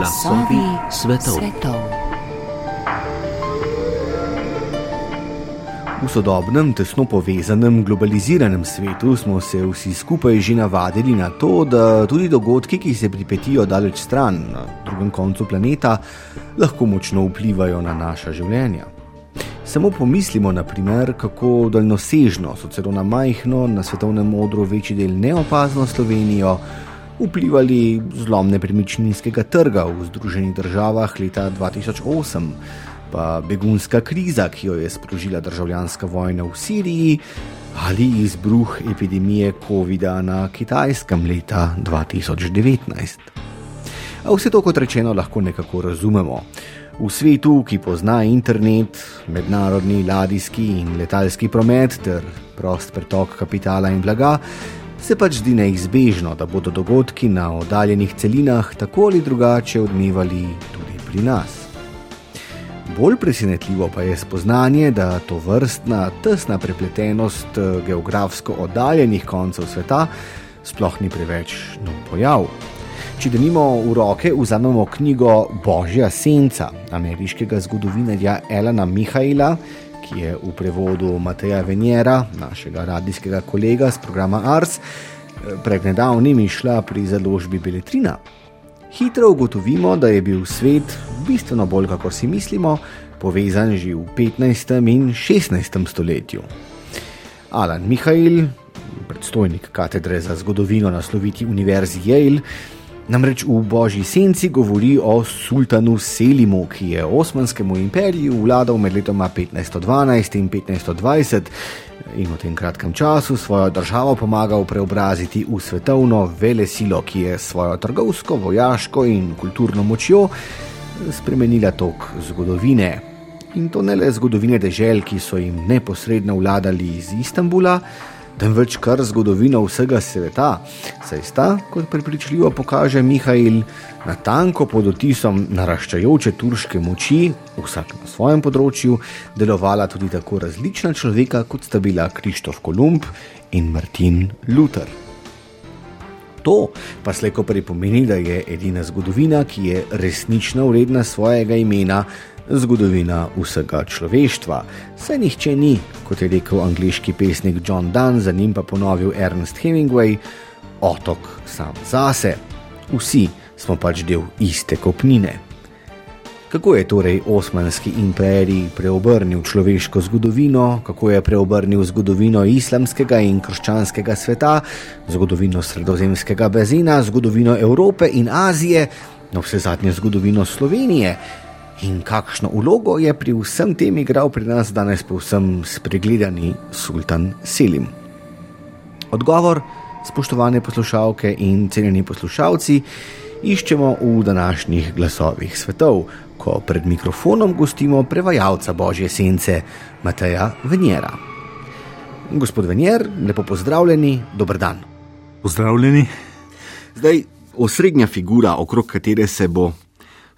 Glasovi svetov. svetov. V sodobnem, tesno povezanem, globaliziranem svetu smo se vsi skupaj že navadili na to, da tudi dogodki, ki se pripetijo daleč stran, na drugem koncu planeta, lahko močno vplivajo na naša življenja. Samo pomislimo, naprimer, kako daljnosežno so celo na majhno, na svetovnem odru večji del neopazno Slovenijo vplivali zlom nepremičninskega trga v Združenih državah leta 2008, pa begunska kriza, ki jo je sprožila državljanska vojna v Siriji, ali izbruh epidemije COVID-a na Kitajskem leta 2019. A vse to, kot rečeno, lahko nekako razumemo. V svetu, ki pozna internet, mednarodni ladijski in letalski promet ter prost pretok kapitala in blaga, se pač zdi neizbežno, da bodo dogodki na oddaljenih celinah tako ali drugače odmevali tudi pri nas. Bolj presenetljivo pa je spoznanje, da to vrstna tesna prepletenost eh, geografsko oddaljenih koncev sveta sploh ni preveč nov pojav. Če denimo v roke vzamemo knjigo Božja senca ameriškega zgodovinarja Elena Mihaela, ki je v prevodu Mateja Venjera, našega radijskega kolega z programa Ars, pred nedavnim išla pri založbi Beletrina. Hitro ugotovimo, da je bil svet bistveno bolj, kot si mislimo, povezan že v 15. in 16. stoletju. Alan Mihael, predstojnik katedre za zgodovino na sloviti Univerzi Yale, Namreč v Božji senci govori o sultanu Selimu, ki je Osmanskemu imperiju vladal med letoma 1512 in 1520 in v tem kratkem času svojo državo pomagal preobraziti v svetovno vele silo, ki je svojo trgovsko, vojaško in kulturno močjo spremenila tok zgodovine. In to ne le zgodovine dežel, ki so jim neposredno vladali iz Istanbula, temveč kar zgodovino vsega sveta. Saj sta, kot prepričljivo pokaže Mihajl, na tanko pod otisom naraščajoče turške moči, vsak na svojem področju, delovala tudi tako različna človeka, kot sta bila Krištof Kolumb in Martin Luther. To pa slejko pripomeni, da je edina zgodovina, ki je resnično vredna svojega imena, zgodovina vsega človeštva. Saj nihče ni, kot je rekel angliški pesnik John Donne, za njim pa ponovil Ernest Hemingway, otok sam zase. Vsi smo pač del iste kopnine. Kako je torej Osmanski imperij preobrnil človeško zgodovino, kako je preobrnil zgodovino islamskega in krščanskega sveta, zgodovino sredozemskega bazena, zgodovino Evrope in Azije, no vse zadnje zgodovino Slovenije, in kakšno vlogo je pri vsem tem igral pri nas danes povsem spregledani sultan Selim. Odgovor, spoštovane poslušalke in cenjeni poslušalci, iščemo v današnjih glasovih svetov, ko pred mikrofonom gostimo prevajalca Božje sence Mateja Venjera. Gospod Venjer, lepo pozdravljeni, dober dan. Pozdravljeni. Zdaj, osrednja figura, okrog katere se bo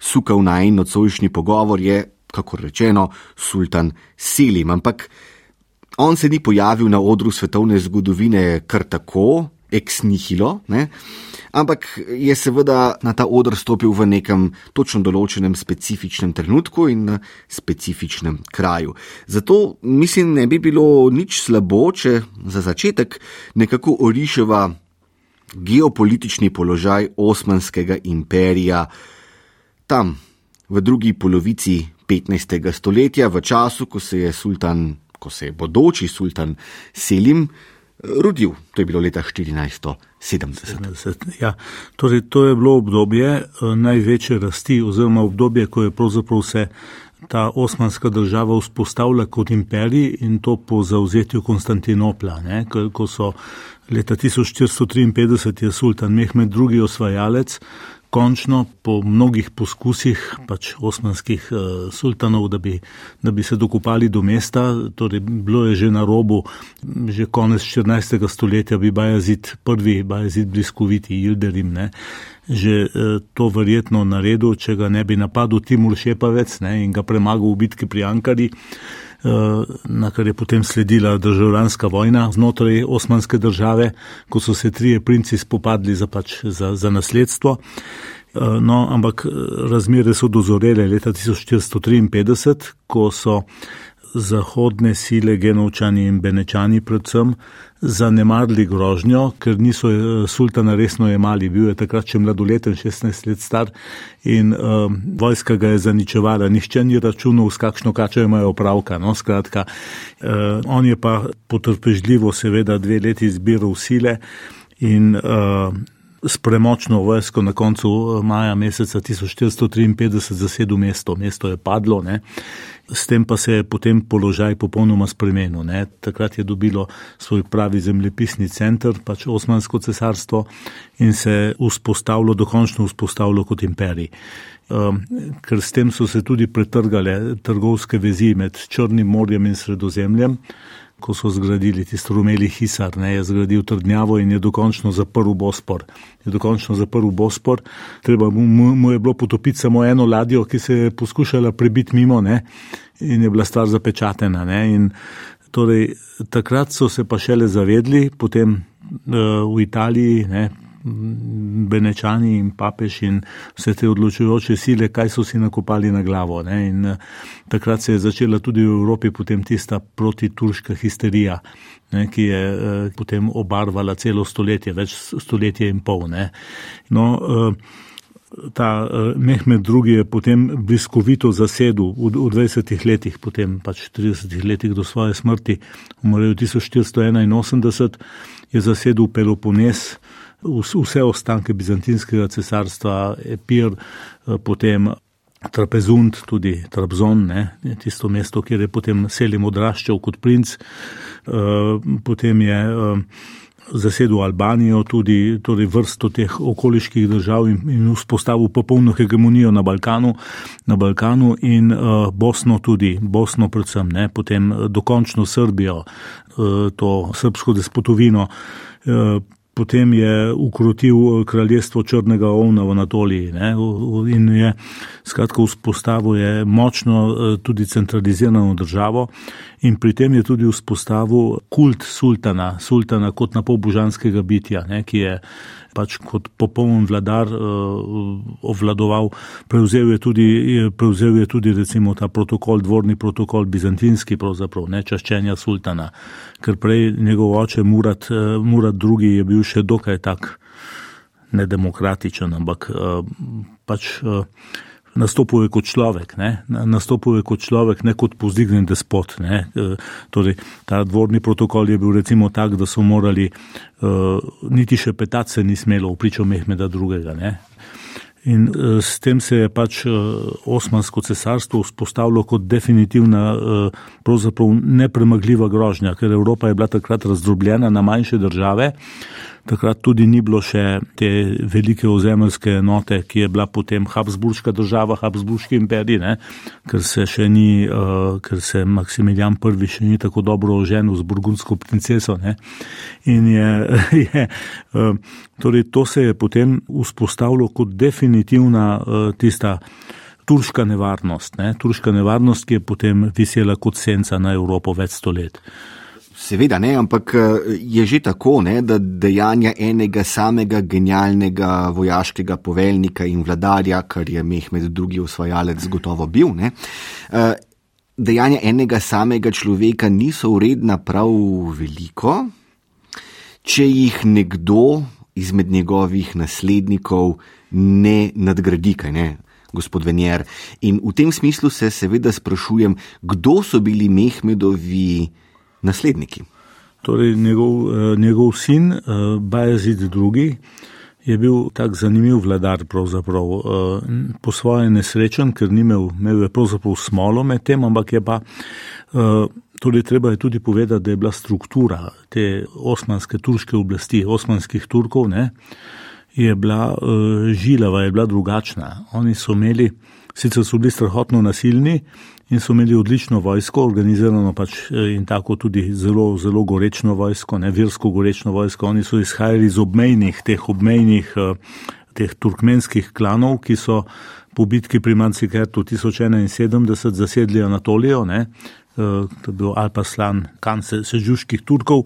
sukal na en nocojšnji pogovor, je, kako rečeno, sultan Selim. Ampak on se ni pojavil na odru svetovne zgodovine kar tako, ex nihilo, ne? ampak je seveda na ta odr stopil v nekem točno določenem specifičnem trenutku in na specifičnem kraju. Zato mislim, ne bi bilo nič slabo, če za začetek nekako oriševa geopolitični položaj Osmanskega imperija tam, v drugi polovici 15. stoletja, v času, ko se je sultan, ko se je bodoči sultan Selim rodil, to je bilo leta 1470. 70, ja. torej, to je bilo obdobje eh, največje rasti, oziroma obdobje, ko je pravzaprav se ta osmanska država vzpostavila kot imperij in to po zauzetju Konstantinopla, ne, ko so leta 1453 je sultan Mehmed II. osvajalec končno po mnogih poskusih pač osmanskih uh, sultanov, da bi, da bi se dokopali do mesta, torej bilo je že na robu, že konec 14. stoletja bi Bajazid, prvi Bajazid bliskoviti Ilderim, ne, že uh, to verjetno naredil, če ga ne bi napadel Timur Šepavec ne, in ga premagal v bitki pri Ankari. Eh, na kar je potem sledila državljanska vojna znotraj osmanske države, ko so se trije princi spopadli za, pač, za, za nasledstvo. No, ampak razmere so dozorele leta 1453, ko so zahodne sile, genovčani in benečani predvsem, zanemarili grožnjo, ker niso eh, sultana resno jemali. Bil je takrat še mladoleten, 16 let star in uh, vojska ga je zaničevala. Nihče ni računal, s kakšno kačo imajo opravka. No, skratka, uh, on je pa potrpežljivo seveda dve leti zbiral sile in uh, s premočno vojsko na koncu maja meseca 1453 zasedel mesto. Mesto je padlo. Ne s tem pa se je potem položaj popolnoma spremenil. Ne. Takrat je dobilo svoj pravi zemljepisni center, pač Osmansko cesarstvo in se vzpostavilo, dokončno vzpostavilo kot imperij. Um, ker s tem so se tudi pretrgale trgovske vezi med Črnim morjem in Sredozemljem ko so zgradili tisto rumeli hisar, ne, je zgradil trdnjavo in je dokončno zaprl Bospor. Je dokončno zaprl Bospor, treba mu, mu je bilo potopiti samo eno ladjo, ki se je poskušala prebiti mimo ne, in je bila stvar zapečatena. Ne, in, torej, takrat so se pa šele zavedli, potem uh, v Italiji, ne, Benečani in papež in vse te odločujoče sile, kaj so si nakopali na glavo. Ne? In uh, takrat se je začela tudi v Evropi potem tista protiturška histerija, ne? ki je uh, potem obarvala celo stoletje, več stoletje in pol. Ne? No, uh, Ta Mehmed II. je potem bliskovito zasedel v, v 20 letih, potem pač 30 letih do svoje smrti, umrl je 1481, je zasedel Pelopones, vse ostanke bizantinskega cesarstva, Epir, eh, potem Trapezund, tudi Trabzon, ne, tisto mesto, kjer je potem Selim odraščal kot princ, eh, potem je eh, zasedel Albanijo, tudi torej vrsto teh okoliških držav in, in vzpostavil popolno hegemonijo na Balkanu, na Balkanu in uh, Bosno tudi, Bosno predvsem, ne, potem dokončno Srbijo, uh, to srbsko despotovino. Uh, potem je ukrotil eh, kraljestvo Črnega ovna v Anatoliji ne, in je skratka vzpostavil je močno eh, tudi centralizirano državo in pri tem je tudi vzpostavil kult sultana, sultana kot napobožanskega bitja, ne, ki je pač kot popoln vladar uh, obvladoval. Prevzel je, tudi, prevzel je tudi recimo ta protokol, dvorni protokol, bizantinski pravzaprav, ne čaščenja sultana, ker prej njegov oče Murat, uh, Murat II. je bil še dokaj tak nedemokratičen, ampak uh, pač. Nastopil je kot človek, ne? nastopil je kot človek, ne kot pozdignen despot. E, torej, ta dvorni protokol je bil recimo tak, da so morali, uh, niti še petat se ni smelo v pričo Mehmeda II. Ne? In uh, s tem se je pač uh, Osmansko cesarstvo vzpostavilo kot definitivna, uh, pravzaprav nepremagljiva grožnja, ker Evropa je bila takrat razdrobljena na manjše države. Takrat tudi ni bilo še te velike ozemeljske enote, ki je bila potem Habsburška država, Habsburški imperij, ne? ker se še ni, uh, ker se Maksimilijan I še ni tako dobro oženil z burgundsko princeso. Ne? In je, je uh, torej to se je potem vzpostavilo kot definitivna uh, tista. Turška nevarnost, ne? turška nevarnost, ki je potem visela kot senca na Evropo več stolet. Seveda ne, ampak eh, je že tako, ne, da dejanja enega samega genialnega vojaškega poveljnika in vladarja, kar je Mehmed II. osvajalec gotovo bil, ne, eh, dejanja enega samega človeka niso uredna prav veliko, če jih nekdo izmed njegovih naslednikov ne nadgradi, kaj ne. Gospod Venjer. In v tem smislu se seveda sprašujem, kdo so bili Mehmedovi nasledniki. Torej, njegov, eh, njegov sin, eh, Bajazid II., je bil tak zanimiv vladar, eh, po svoje nesrečen, ker ni imel, imel je pravzaprav smolo med tem, ampak je pa. Torej, treba je tudi povedati, da je bila struktura te osmanske turške oblasti, osmanskih Turkov, ne, je bila žilava, je bila drugačna. Oni so imeli, sicer so bili strahotno nasilni, in so imeli odlično vojsko, organizirano pač eh, in tako tudi zelo, zelo gorečno vojsko, ne versko gorečno vojsko. Oni so izhajali iz obmejnih, teh obmejnih uh, teh turkmenskih klanov, ki so po bitki pri Mancikertu 1071 zasedli Anatolijo, ne, Eh, to je bil Alpaslan, kan se, sežuških Turkov,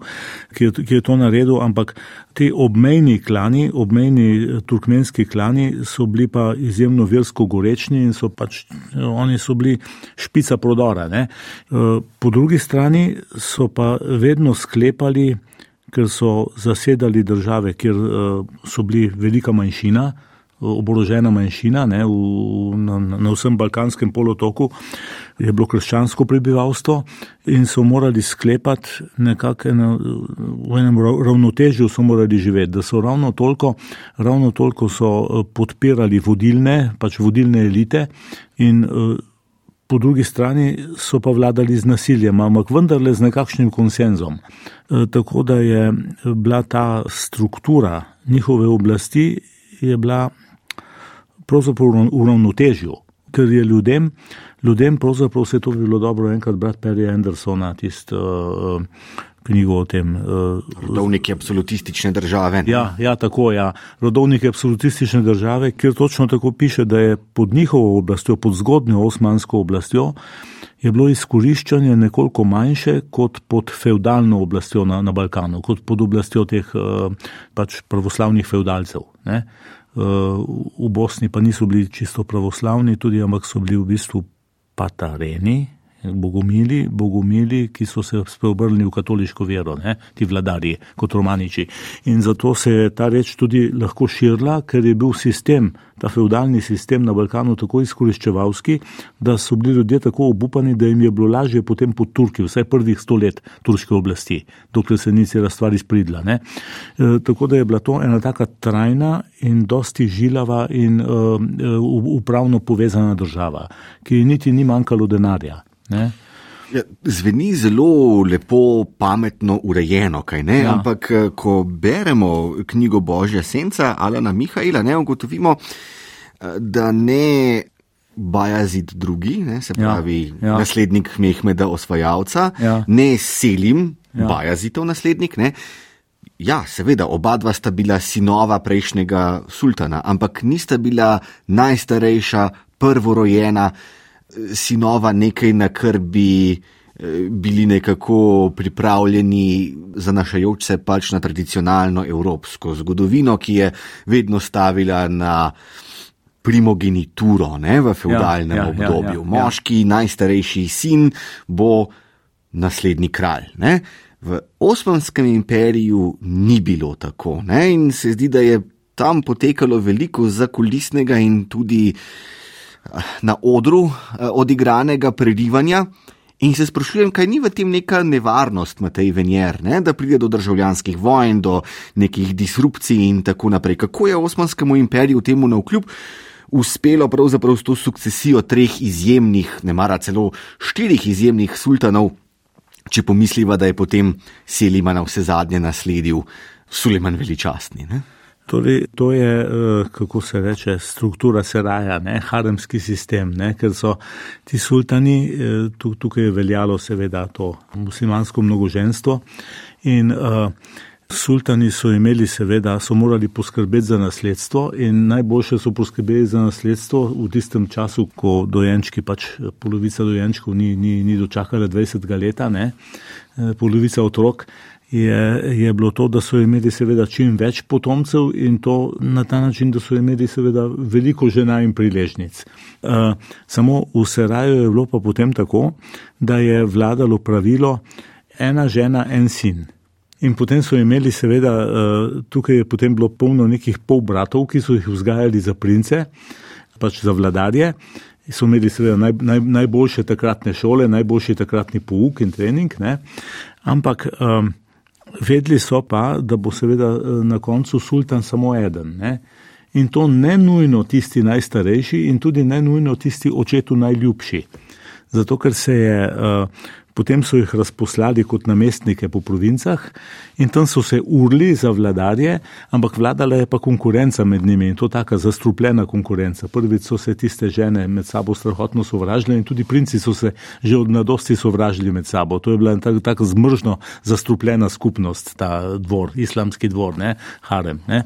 ki je, ki je to naredil, ampak ti obmejni klani, obmejni eh, turkmenski klani so bili pa izjemno versko gorečni in so pač, eh, oni so bili špica prodora. Ne. Po drugi strani so pa vedno sklepali, ker so zasedali države, kjer so bili velika manjšina, oborožena manjšina ne, v, na, na vsem Balkanskem polotoku, je bilo krščansko prebivalstvo in so morali sklepati nekako v enem ravnotežju, so morali živeti, da so ravno toliko, ravno toliko so eh, podpirali vodilne, pač vodilne elite in eh, po drugi strani so pa vladali z nasiljem, ampak vendarle z nekakšnim konsenzom. Eh, tako da je bila ta struktura njihove oblasti je bila pravzaprav v ravnotežju, ker je ljudem, ljudem pravzaprav vse to bi bilo dobro enkrat brati Perry Andersona, tisto uh, knjigo o tem. Uh, rodovniki absolutistične države. Ne? Ja, ja, tako, ja. Rodovniki absolutistične države, kjer točno tako piše, da je pod njihovo oblastjo, pod zgodnjo osmansko oblastjo, je bilo izkoriščanje nekoliko manjše kot pod feudalno oblastjo na, na Balkanu, kot pod oblastjo teh uh, pač pravoslavnih feudalcev. Ne? v Bosni pa niso bili čisto pravoslavni, tudi, ampak so bili v bistvu patareni, bogomili, bogomili, ki so se spreobrnili v katoliško vero, ne, ti vladarji kot romaniči. In zato se je ta reč tudi lahko širila, ker je bil sistem, ta feudalni sistem na Balkanu tako izkoriščevalski, da so bili ljudje tako obupani, da jim je bilo lažje potem pod Turki, vsaj prvih sto let turške oblasti, dokler se ni cela stvar izpridla. Ne. E, tako da je bila to ena taka trajna in dosti žilava in uh, upravno povezana država, ki niti ni manjkalo denarja. Ja, zveni zelo lepo, pametno, urejeno, ja. ampak eh, ko beremo knjigo Božja Senca Alana Mihajla, ne ugotovimo, eh, da ne Bajazid drugi, ne, se ja, pravi ja, ja. naslednik Mehmeda osvajalca, ja. ne Selim, ja. Bajazitov naslednik. Ne, Ja, seveda, oba dva sta bila sinova prejšnjega sultana, ampak nista bila najstarejša, prvorojena sinova nekaj, na kar bi eh, bili nekako pripravljeni zanašajoč se pač na tradicionalno evropsko zgodovino, ki je vedno stavila na primogenituro ne, v feudalnem ja, ja, obdobju. Ja, ja, ja. Moški, najstarejši sin bo naslednji kralj. Ne. V Osmanskem imperiju ni bilo tako ne, in se zdi, da je tam potekalo veliko zakulisnega in tudi na odru eh, odigranega prerivanja. In se sprašujem, kaj ni v tem neka nevarnost, Matej Venjer, ne? da pride do državljanskih vojn, do nekih disrupcij in tako naprej. Kako je Osmanskemu imperiju temu na vkljub uspelo pravzaprav s to sukcesijo treh izjemnih, ne mara celo štirih izjemnih sultanov, če pomisliva, da je potem Selimana vse zadnje nasledil Suleman veličastni. Ne? Torej, to je, eh, kako se reče, struktura seraja, ne, haremski sistem, ne, ker so ti sultani, eh, tukaj je veljalo seveda to muslimansko mnogoženstvo in uh, sultani so imeli seveda, so morali poskrbeti za nasledstvo in najboljše so poskrbeli za nasledstvo v tistem času, ko dojenčki, pač polovica dojenčkov ni, ni, ni dočakala 20 leta, ne, polovica otrok je, je bilo to, da so imeli seveda čim več potomcev in to na ta način, da so imeli seveda veliko žena in priležnic. Uh, samo v Seraju je bilo pa potem tako, da je vladalo pravilo ena žena, en sin. In potem so imeli seveda, uh, tukaj je potem bilo polno nekih pol bratov, ki so jih vzgajali za prince, pač za vladarje. So imeli seveda naj, naj, najboljše takratne šole, najboljši takratni pouk in trening, ne? ampak um, Vedeli so pa, da bo seveda eh, na koncu sultan samo eden. Ne? In to ne nujno tisti najstarejši in tudi ne nujno tisti očetu najljubši. Zato, ker se je uh, potem so jih razposlali kot namestnike po provincah in tam so se urli za vladarje, ampak vladala je pa konkurenca med njimi in to taka zastrupljena konkurenca. Prvič so se tiste žene med sabo strahotno sovražile in tudi princi so se že od mladosti sovražili med sabo. To je bila tako tak zmržno zastrupljena skupnost, ta dvor, islamski dvor, ne, harem. Ne.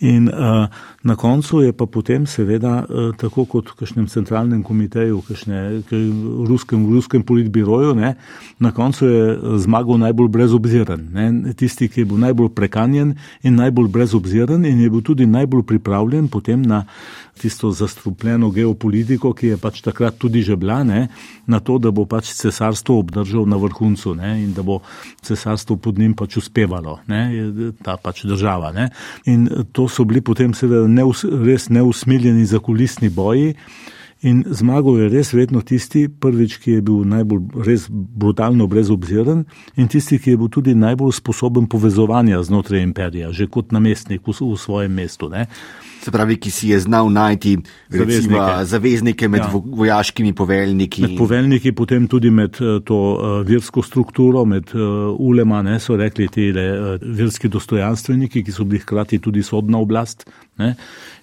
In uh, na koncu je pa potem seveda uh, tako kot v kakšnem centralnem komiteju, v ruskem, ruskem politbiroju, ne, na koncu je zmagal najbolj brezobziren. Ne, tisti, ki je bil najbolj prekanjen in najbolj brezobziren in je bil tudi najbolj pripravljen potem na tisto zastrupljeno geopolitiko, ki je pač takrat tudi že bila, ne, na to, da bo pač cesarstvo obdržal na vrhuncu ne, in da bo cesarstvo pod njim pač uspevalo, ne, ta pač država. Ne. In to so bili potem seveda neus, res neusmiljeni zakulisni boji. In zmagal je res vedno tisti, prvič, ki je bil najbolj res brutalno brezobziren in tisti, ki je bil tudi najbolj sposoben povezovanja znotraj imperija, že kot namestnik v, v svojem mestu. Ne. Se pravi, ki si je znal najti zaveznike, recimo, zaveznike med ja. vojaškimi poveljniki. Med poveljniki, potem tudi med eh, to uh, virsko strukturo, med uh, ulema, ne, so rekli ti virski dostojanstveniki, ki so bili hkrati tudi sodna oblast. Ne.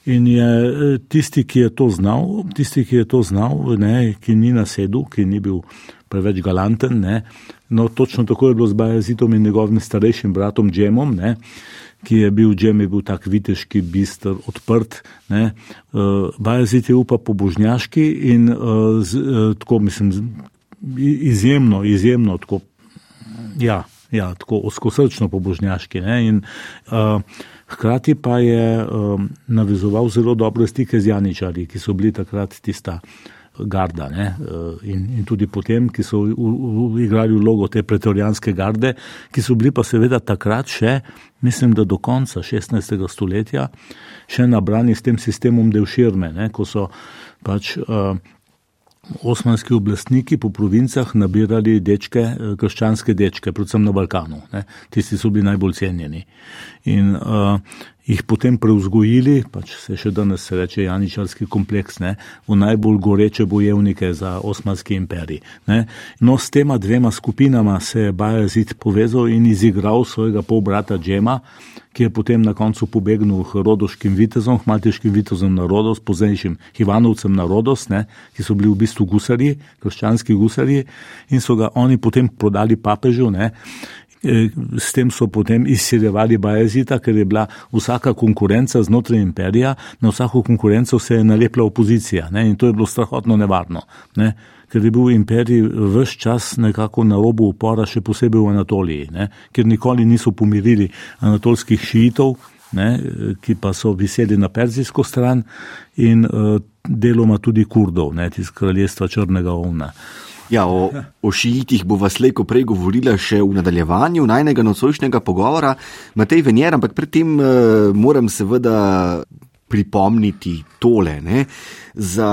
In je tisti, ki je to znal, tisti, ki je to znal, ne, ki ni nasedel, ki ni bil preveč galanten, ne, no točno tako je bilo z Bajazitom in njegovim starejšim bratom Džemom. Ne, ki je bil Džem, je bil tak viteški, bistr, odprt. Uh, Bajazit je upa pobožnjaški in uh, z, uh, tako mislim, izjemno, izjemno tako, ja, ja, tako oskosrčno pobožnjaški. Ne? In uh, hkrati pa je uh, navezoval zelo dobre stike z Janičari, ki so bili takrat tista garda ne? Eh, in, in tudi potem, ki so igrali vlogo te pretorijanske garde, ki so bili pa seveda takrat še, mislim, da do konca 16. stoletja, še nabrani s tem sistemom delširme, ne? ko so pač. Uh, osmanski oblastniki po provincah nabirali dečke, eh, krščanske dečke, predvsem na Balkanu. Ne. Tisti so bili najbolj cenjeni. In uh, jih potem preuzgojili, pač se še danes reče Janičarski kompleks, ne, v najbolj goreče bojevnike za osmanski imperij. Ne. No, s tema dvema skupinama se je Bajazid povezal in izigral svojega polbrata Džema, ki je potem na koncu pobegnil k rodoškim vitezom, k maltiškim vitezom na Rodos, poznejšim Ivanovcem na Rodos, ne, ki so bili v bistvu gusari, krščanski gusari in so ga oni potem prodali papežu. Ne, S tem so potem izsiljevali Bajazita, ker je bila vsaka konkurenca znotraj imperija, na vsako konkurenco se je nalepla opozicija ne, in to je bilo strahotno nevarno. Ne ker je bil imperij vse čas nekako na robu upora, še posebej v Anatoliji, ne, ker nikoli niso pomirili anatolskih šiitov, ne, ki pa so viseli na perzijsko stran in uh, deloma tudi kurdov, ne, iz kraljestva Črnega ovna. Ja, o, o šiitih bo vas leko prej govorila še v nadaljevanju najnega nocojšnjega pogovora, Matej Venjer, ampak predtem uh, moram seveda pripomniti tole. Ne, za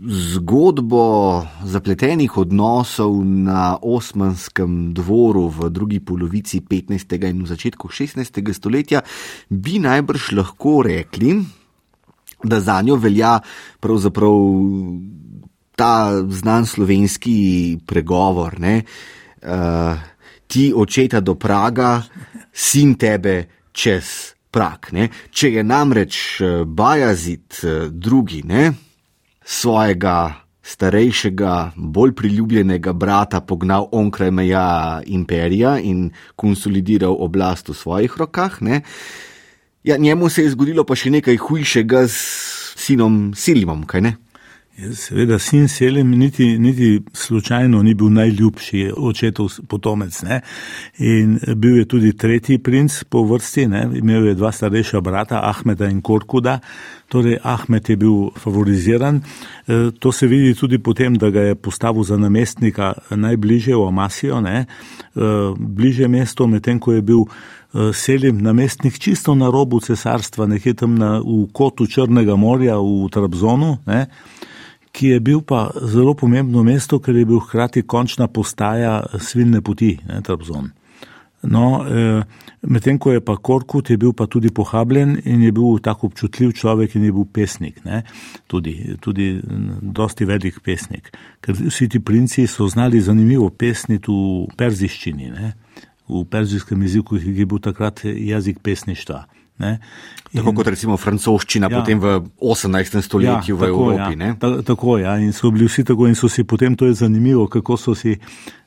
zgodbo zapletenih odnosov na osmanskem dvoru v drugi polovici 15. in začetku 16. stoletja, bi najbrž lahko rekli, da za njo velja pravzaprav ta znan slovenski pregovor. Ne? Uh, ti očeta do Praga, sin tebe čez prak. Ne? Če je namreč eh, Bajazit eh, drugi, ne? svojega starejšega, bolj priljubljenega brata pognal onkraj meja imperija in konsolidiral oblast v svojih rokah. Ja, njemu se je zgodilo pa še nekaj hujšega s sinom Silimom, kaj ne? Seveda, sin Selim niti, niti slučajno ni bil najljubši očetov potomec. Ne? In bil je tudi tretji princ po vrsti, ne? imel je dva starejša brata, Ahmeda in Korkuda. Torej, Ahmed je bil favoriziran. E, to se vidi tudi potem, da ga je postavil za namestnika najbližje v Amasijo, ne? E, bliže mesto, medtem ko je bil e, Selim namestnik čisto na robu cesarstva, nekje tam na, v kotu Črnega morja v Trabzonu. Ne? Ki je bil pa zelo pomembno mesto, ker je bil hkrati končna postaja svilne poti, ne, Trabzon. No, eh, medtem ko je pa Korkut, je bil pa tudi pohabljen in je bil tako občutljiv človek in je bil pesnik, ne? tudi, tudi dosti velik pesnik. Ker vsi ti princi so znali zanimivo pesniti v perziščini, ne? v perzijskem jeziku, ki je bil takrat jezik pesništva. Ne? Tako kot recimo francoščina ja, potem v 18. stoletju ja, v tako, Evropi. Ja, ta, tako je, ja, in so bili vsi tako in so si potem, to je zanimivo, kako so si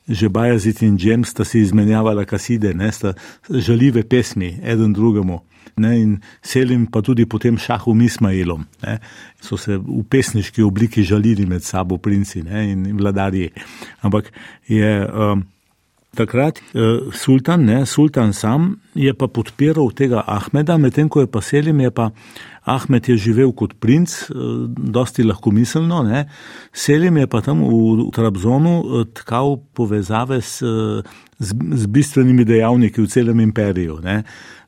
že Bajazit in James sta si izmenjavala kaside, ne, sta žalive pesmi eden drugemu. Ne, in selim pa tudi potem šahu Mismailom. Ne, so se v pesniški obliki žalili med sabo princi ne, in vladarji. Ampak je. Um, Takrat eh, sultan, ne, sultan sam je pa podpiral tega Ahmeda, medtem ko je pa Selim, je pa Ahmed je živel kot princ, eh, dosti lahko miselno, ne. Selim je pa tam v Trabzonu eh, tkal povezave s, z, z bistvenimi dejavniki v celem imperiju. Ne.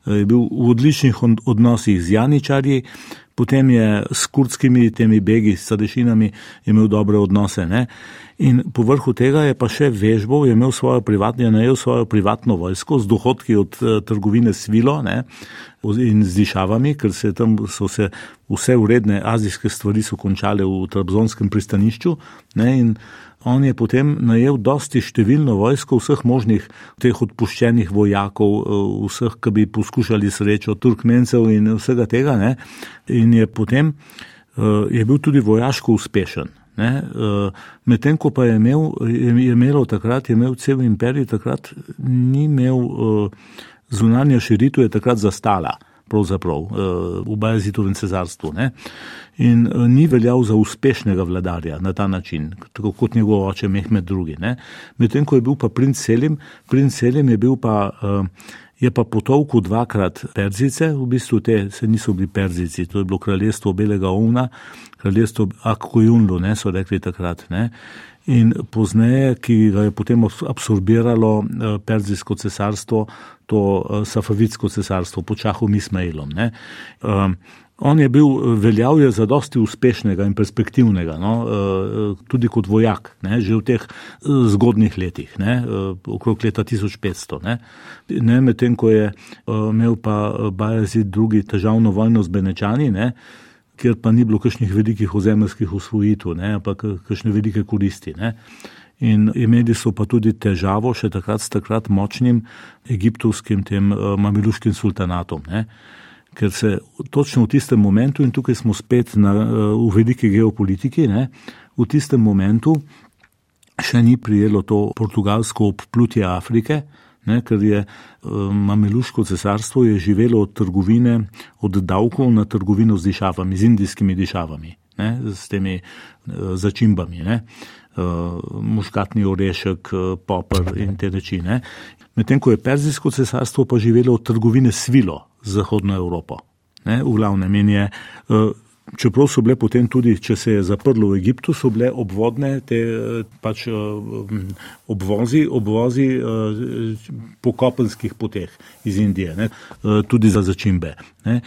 Je bil v odličnih odnosih z Janičarji, potem je s kurdskimi temi begi, s sadešinami imel dobre odnose. Ne. In povrhu tega je pa še vežbo, je imel svojo privatno, je najel svojo privatno vojsko z dohodki od uh, trgovine svilo ne, in z dišavami, ker se tam so se vse uredne azijske stvari končale v Trabzonskem pristanišču. Ne, in on je potem najel dosti številno vojsko vseh možnih teh odpuščenih vojakov, uh, vseh, ki bi poskušali srečo Turkmencev in vsega tega. Ne, in je potem uh, je bil tudi vojaško uspešen. Uh, Medtem ko pa je, imel, je, imelo takrat, je imel cel imperij, takrat ni imel zunanja širitev, je takrat zastala, pravzaprav uh, v Bajazitovem cesarstvu. Ne? In uh, ni veljal za uspešnega vladarja na ta način, tako kot njegov oče Mehmed II. Medtem ko je bil pa princ Selim, princ Selim je bil pa. Uh, je pa potovku dvakrat Perzice, v bistvu te se niso bili Perzici, to je bilo kraljestvo Belega Una, kraljestvo Akkujunlu, ne so rekli takrat. Ne. In pozneje, ki ga je potem absorbiralo eh, Perzijsko cesarstvo, to eh, Safavitsko cesarstvo, počahom Ismailom. Ne. Um, On je bil veljal je za dosti uspešnega in perspektivnega, no, eh, tudi kot vojak, ne, že v teh eh, zgodnih letih, ne, eh, okrog leta 1500. Ne, ne medtem ko je imel pa Bajazid drugi težavno vojno z Benečani, ne, kjer pa ni bilo kakšnih velikih ozemeljskih usvojitev, ampak kakšne velike koristi. Ne. In imeli so pa tudi težavo še takrat s takrat močnim egiptovskim tem mamiluškim sultanatom. Ne ker se točno v tistem momentu, in tukaj smo spet na, v veliki geopolitiki, ne, v tistem momentu še ni prijelo to portugalsko obplutje Afrike, ne, ker je mameluško cesarstvo je živelo od trgovine, od davkov na trgovino z dišavami, z indijskimi dišavami, ne, s temi začimbami. Ne. Muškatni orešek, popr in te reči. Medtem ko je Perzijsko cesarstvo pa živelo od trgovine svilo, Zahodno Evropo. Ne, v glavnem in je, eh, čeprav so bile potem tudi, če se je zaprlo v Egiptu, so bile obvodne te eh, pač eh, obvozi, obvozi po kopenskih poteh iz Indije, ne, tudi za začimbe. Ne.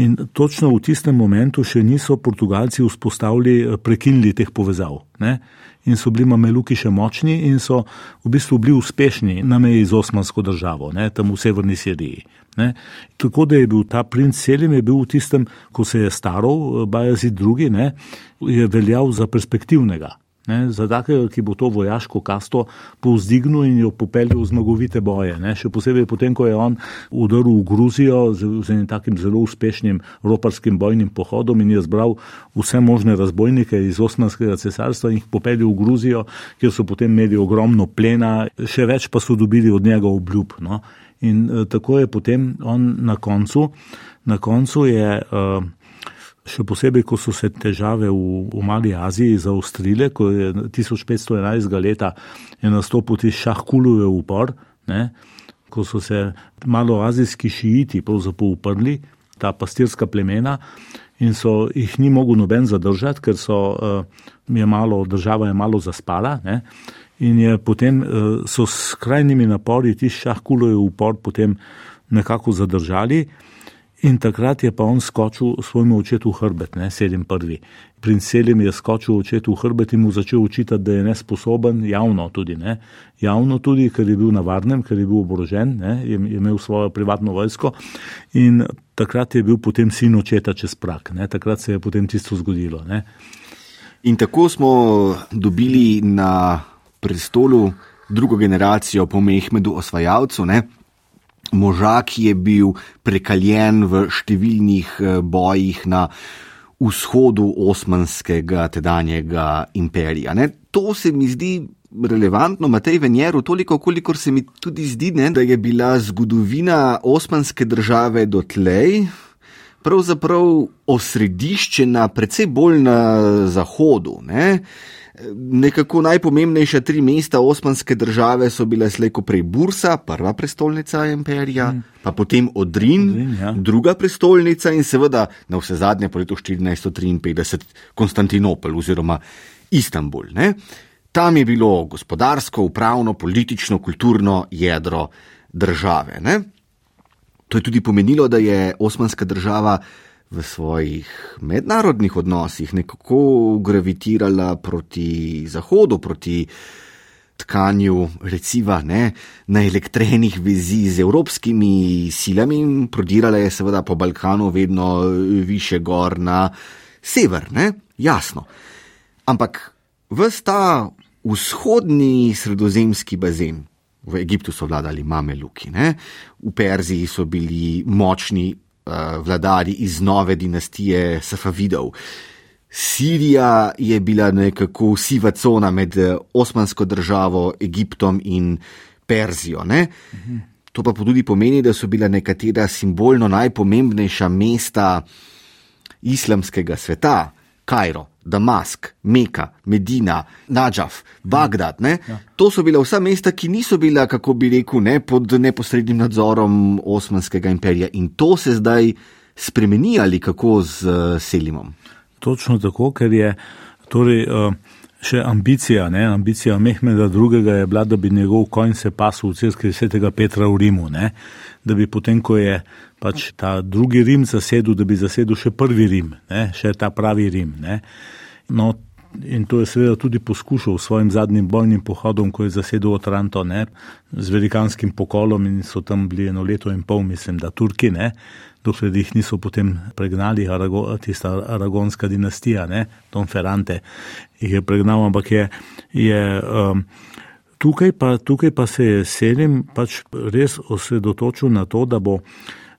In točno v tistem momentu še niso Portugalci vzpostavili, prekinili teh povezav. Ne in so bili mameluki še močni in so v bistvu bili uspešni na meji z Osmansko državo, ne, tam v severni Siriji. Ne. Tako da je bil ta princ Selim, je bil v tistem, ko se je staral, Bajazid drugi, ne, je veljal za perspektivnega. Ne, za takega, ki bo to vojaško kasto povzdignil in jo popeljal v zmagovite boje. Ne. Še posebej potem, ko je on udaril v Gruzijo z, z enim takim zelo uspešnim roparskim bojnim pohodom in je zbral vse možne razbojnike iz Osmanskega cesarstva in jih popeljal v Gruzijo, kjer so potem imeli ogromno plena, še več pa so dobili od njega obljub. No. In uh, tako je potem on na koncu, na koncu je. Uh, Še posebej, ko so se težave v, v Mali Aziji zaostrile, ko je 1511. leta nastopil ti šahkuluje upor, ne, ko so se maloazijski šiiti uprli, ta pastirska plemena, in so jih ni mogel noben zadržati, ker so, uh, je malo, država je malo zaspala. Ne, in je potem uh, so s krajnimi napori ti šahkuluje upor potem nekako zadržali. In takrat je pa on skočil svojemu očetu v hrbet, ne, selim prvi. Princ Selim je skočil očetu v hrbet in mu začel učitati, da je nesposoben, javno tudi, ne, javno tudi, ker je bil na varnem, ker je bil oborožen, ne, je, je imel svojo privatno vojsko in takrat je bil potem sin očeta čez prak, ne, takrat se je potem tisto zgodilo. Ne. In tako smo dobili na prestolu drugo generacijo po Mehmedu osvajalcu, ne, moža, ki je bil prekaljen v številnih eh, bojih na vzhodu osmanskega tedanjega imperija. Ne? To se mi zdi relevantno, Matej Venjeru, toliko, kolikor se mi tudi zdi, ne, da je bila zgodovina osmanske države dotlej. Pravzaprav osrediščena, predvsem bolj na zahodu. Ne? Nekako najpomembnejša tri mesta osmanske države so bile slejko prej Bursa, prva prestolnica imperija, mm. pa potem Odrin, Odrin ja. druga prestolnica in seveda na vse zadnje po letu 1453 Konstantinopel oziroma Istanbul. Ne? Tam je bilo gospodarsko, upravno, politično, kulturno jedro države. Ne? To je tudi pomenilo, da je osmanska država v svojih mednarodnih odnosih nekako gravitirala proti Zahodu, proti tkanju, recimo, ne, na elektrenih vezi z evropskimi silami in prodirala je seveda po Balkanu vedno više gor na sever, ne, jasno. Ampak vsta vzhodni sredozemski bazen. V Egiptu so vladali mameluki, ne? v Perziji so bili močni Eh, vladari iz nove dinastije Safavidov. Sirija je bila nekako siva cona med eh, osmansko državo, Egiptom in Perzijo. Ne? To pa tudi pomeni, da so bila nekatera simbolno najpomembnejša mesta islamskega sveta, Kajro, Damask, Meka, Medina, Nadžaf, Bagdad. Ja. To so bila vsa mesta, ki niso bila, kako bi rekel, ne, pod neposrednim nadzorom Osmanskega imperija. In to se zdaj spremeni ali kako z uh, Selimom. Točno tako, ker je torej, uh, še ambicija, ne, ambicija Mehmeda II. je bila, da bi njegov konj se pasil v cerkvi svetega Petra v Rimu. Ne, da bi potem, ko je pač ta drugi Rim zasedel, da bi zasedel še prvi Rim, ne, še ta pravi Rim. Ne. No, in to je seveda tudi poskušal s svojim zadnjim bojnim pohodom, ko je zasedel Otranto ne, z velikanskim pokolom in so tam bili eno leto in pol, mislim, da Turki, ne, dokler jih niso potem pregnali, Arago, tista aragonska dinastija, ne, Don Ferrante jih je pregnal, ampak je. je um, Tukaj pa, tukaj pa se je Selim pač res osredotočil na to, da bo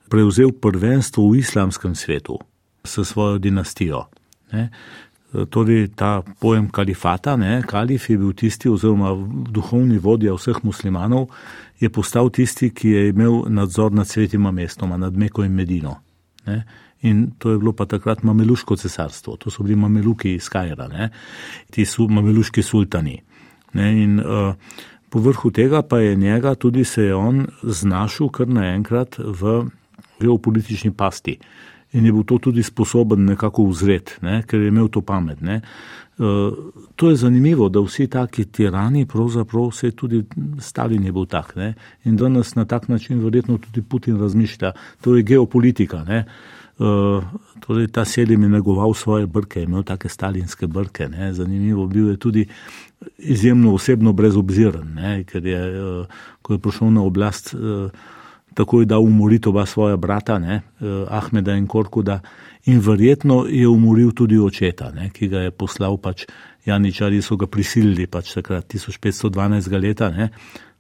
prevzel prvenstvo v islamskem svetu s svojo dinastijo. Ne. Torej, ta pojem kalifata, ne, kalif je bil tisti, oziroma duhovni vodja vseh muslimanov, je postal tisti, ki je imel nadzor nad svetima mestoma, nad Meko in Medino. Ne. In to je bilo pa takrat mameluško cesarstvo, to so bili mameluki iz Kajra, ne, ti so mameluški sultani. Ne, in uh, povrhu tega pa je njega tudi se je on znašel kar naenkrat v geopolitični pasti. In je bil to tudi sposoben nekako uzret, ne, ker je imel to pamet. Ne. Uh, to je zanimivo, da vsi taki tirani, pravzaprav vse tudi Stalin je bil tak. Ne. In danes na tak način verjetno tudi Putin razmišlja. To je geopolitika. Ne. Uh, torej ta selim je negoval svoje brke, imel take stalinske brke. Ne. Zanimivo bil je tudi izjemno osebno brezobziren, ne, ker je, uh, ko je prišel na oblast. Uh, takoj da umoriti oba svoja brata, ne, eh, Ahmeda in Korkuda, in verjetno je umoril tudi očeta, ne, ki ga je poslal pač Janičari, so ga prisilili pač takrat 1512 leta, ne,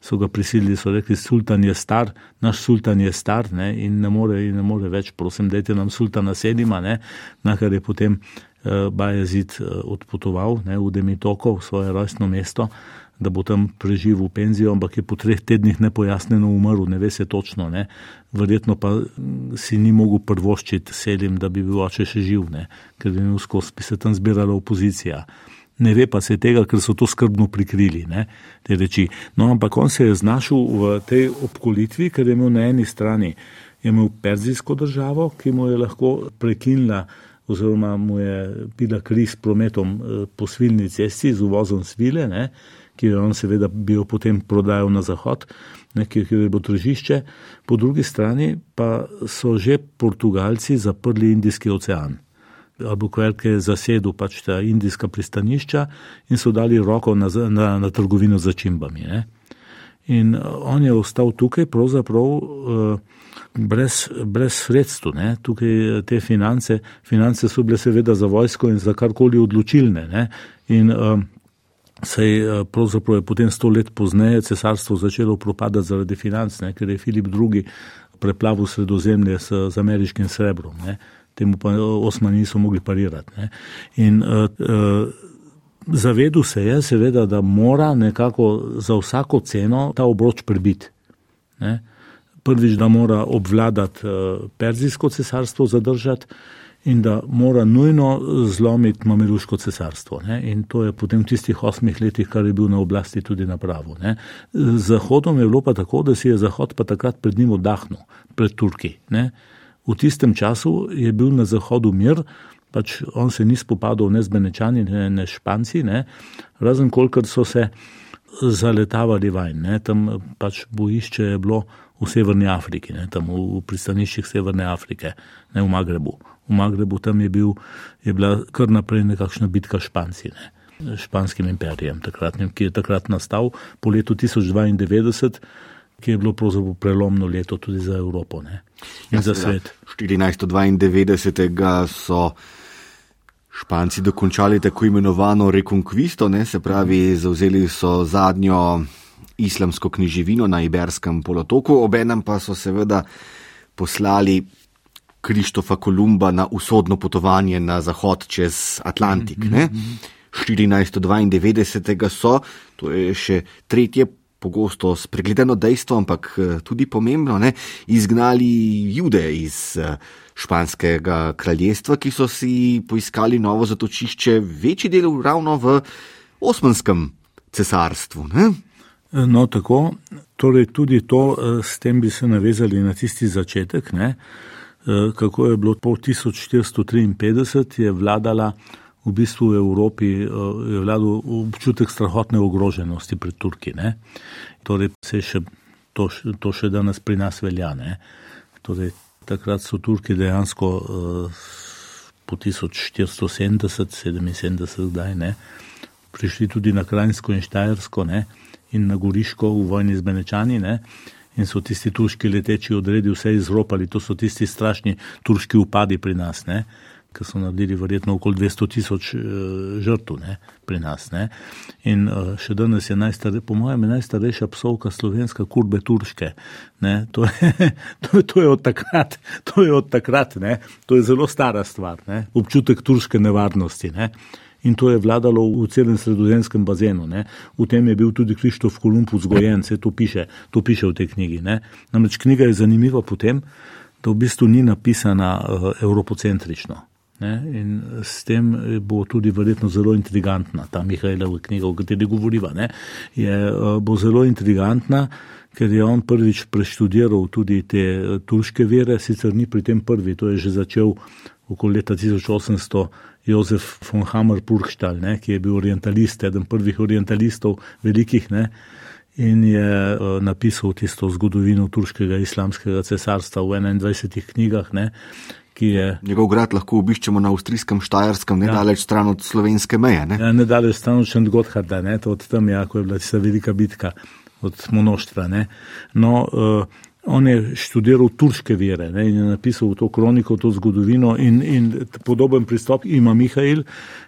so ga prisilili, so rekli, sultan je star, naš sultan je star ne, in, ne more, in ne more več, prosim, dajte nam sultana sedima, ne, na kar je potem uh, Bajazid uh, odpotoval ne, v Demitoko, v svoje rojstno mesto da bo tam preživel penzijo, ampak je po treh tednih nepojasneno umrl, ne ve se točno. Ne. Verjetno pa mm, si ni mogel prvoščiti selim, da bi bil oče še živ, ne. ker bi, skozi, bi se tam zbirala opozicija. Ne ve pa se tega, ker so to skrbno prikrili, ne, te reči. No, ampak on se je znašel v tej obkolitvi, ker je imel na eni strani imel perzijsko državo, ki mu je lahko prekinila oziroma mu je bila kriz prometom eh, po svilni cesti z uvozom svile, ne, ki jo on seveda bi jo potem prodajal na zahod. kjer je bilo tržišče, po drugi strani pa so že Portugalci zaprli Indijski ocean. Albuquerque je zasedel pač ta indijska pristanišča in so dali roko na, na, na trgovino za čimbami. Ne. In eh, on je ostal tukaj pravzaprav uh, brez, brez sredstv. Ne. Tukaj eh, te finance, finance so bile seveda za vojsko in za karkoli odločilne. Ne. In uh, sej pravzaprav je potem sto let pozneje cesarstvo začelo propadati zaradi financ, ne, ker je Filip II. preplavil sredozemlje s, z ameriškim srebrom. Ne temu pa Osmani niso mogli parirati. Ne. In uh, uh, zavedel se je, seveda, da mora nekako za vsako ceno ta obroč prebiti. Ne. Prvič, da mora obvladati uh, Perzijsko cesarstvo, zadržati. In da mora nujno zlomiti Mameluško cesarstvo. Ne? In to je potem v tistih osmih letih, kar je bil na oblasti, tudi napravo. Z Zahodom je bilo pa tako, da si je Zahod pa takrat pred njim oddahnil, pred Turki. Ne? V tistem času je bil na zahodu mir, pač on se ni spopadal ne z Benečani, ne, ne Španci, ne, razen kolikor so se zaletavali vanj. Ne, tam pač bojišče je bilo v Severni Afriki, ne, tam v, v pristaniščih Severne Afrike, ne v Magrebu. V Magrebu tam je, bil, je bila kar naprej nekakšna bitka Španci. Ne. Španskim imperijem, takratnim, ki je takrat nastal po letu 1092, ki je bilo pravzaprav prelomno leto tudi za Evropo ne? in ja, za svet. 1492. so Španci dokončali tako imenovano rekonkvisto, ne? se pravi, zauzeli so zadnjo islamsko književino na Iberskem polotoku, obenem pa so seveda poslali Krištofa Kolumba na usodno potovanje na zahod čez Atlantik. Ne? 1492. so, to je še tretje pogosto spregledano dejstvo, ampak eh, tudi pomembno, ne, izgnali jude iz eh, španskega kraljestva, ki so si poiskali novo zatočišče, večji del ravno v Osmanskem cesarstvu. Ne. No, tako, torej tudi to, eh, s tem bi se navezali na tisti začetek, ne, kako je bilo po 1453, je vladala v bistvu v Evropi eh, je vladal občutek strahotne ogroženosti pred Turki. Ne? Torej, se še, to, to še danes pri nas velja. Torej, takrat so Turki dejansko eh, po 1470-77 zdaj ne, prišli tudi na Krajinsko in Štajersko ne, in na Goriško v vojni z Benečani. Ne, In so tisti turški leteči odredi vse izropali, to so tisti strašni turški upadi pri nas. Ne ki so naredili verjetno okoli 200 tisoč uh, žrtev pri nas. Ne. In uh, še danes je najstarejša, po mojem, najstarejša psovka slovenska, kurbe turške. To je, to, to je od takrat, to je, od takrat, to je zelo stara stvar, ne. občutek turške nevarnosti. Ne. In to je vladalo v celem sredozemskem bazenu. Ne. V tem je bil tudi Krištof Kolumb vzgojen, vse to piše, to piše v tej knjigi. Ne. Namreč knjiga je zanimiva potem, da v bistvu ni napisana evropocentrično. Ne, in s tem bo tudi verjetno zelo intrigantna ta Mihajlova knjiga, o kateri govoriva. Ne, je, eh, bo zelo intrigantna, ker je on prvič preštudiral tudi te eh, turške vere, sicer ni pri tem prvi, to je že začel okoli leta 1800 Jozef von Hammer Purhštal, ne, ki je bil orientalist, eden prvih orientalistov velikih. Ne, In je uh, napisal tisto zgodovino turškega islamskega cesarstva v 21 knjigah, ne, Je... Njegov grad lahko obiščemo na avstrijskem Štajerskem, nedaleč ja. stran od slovenske meje. Ne? Ja, nedaleč stran od Šengotharda, od tam, ja, ko je bila tista velika bitka od Monoštra. No, uh, on je študiral turške vere ne, in je napisal to kroniko, to zgodovino in, in podoben pristop ima Mihajl,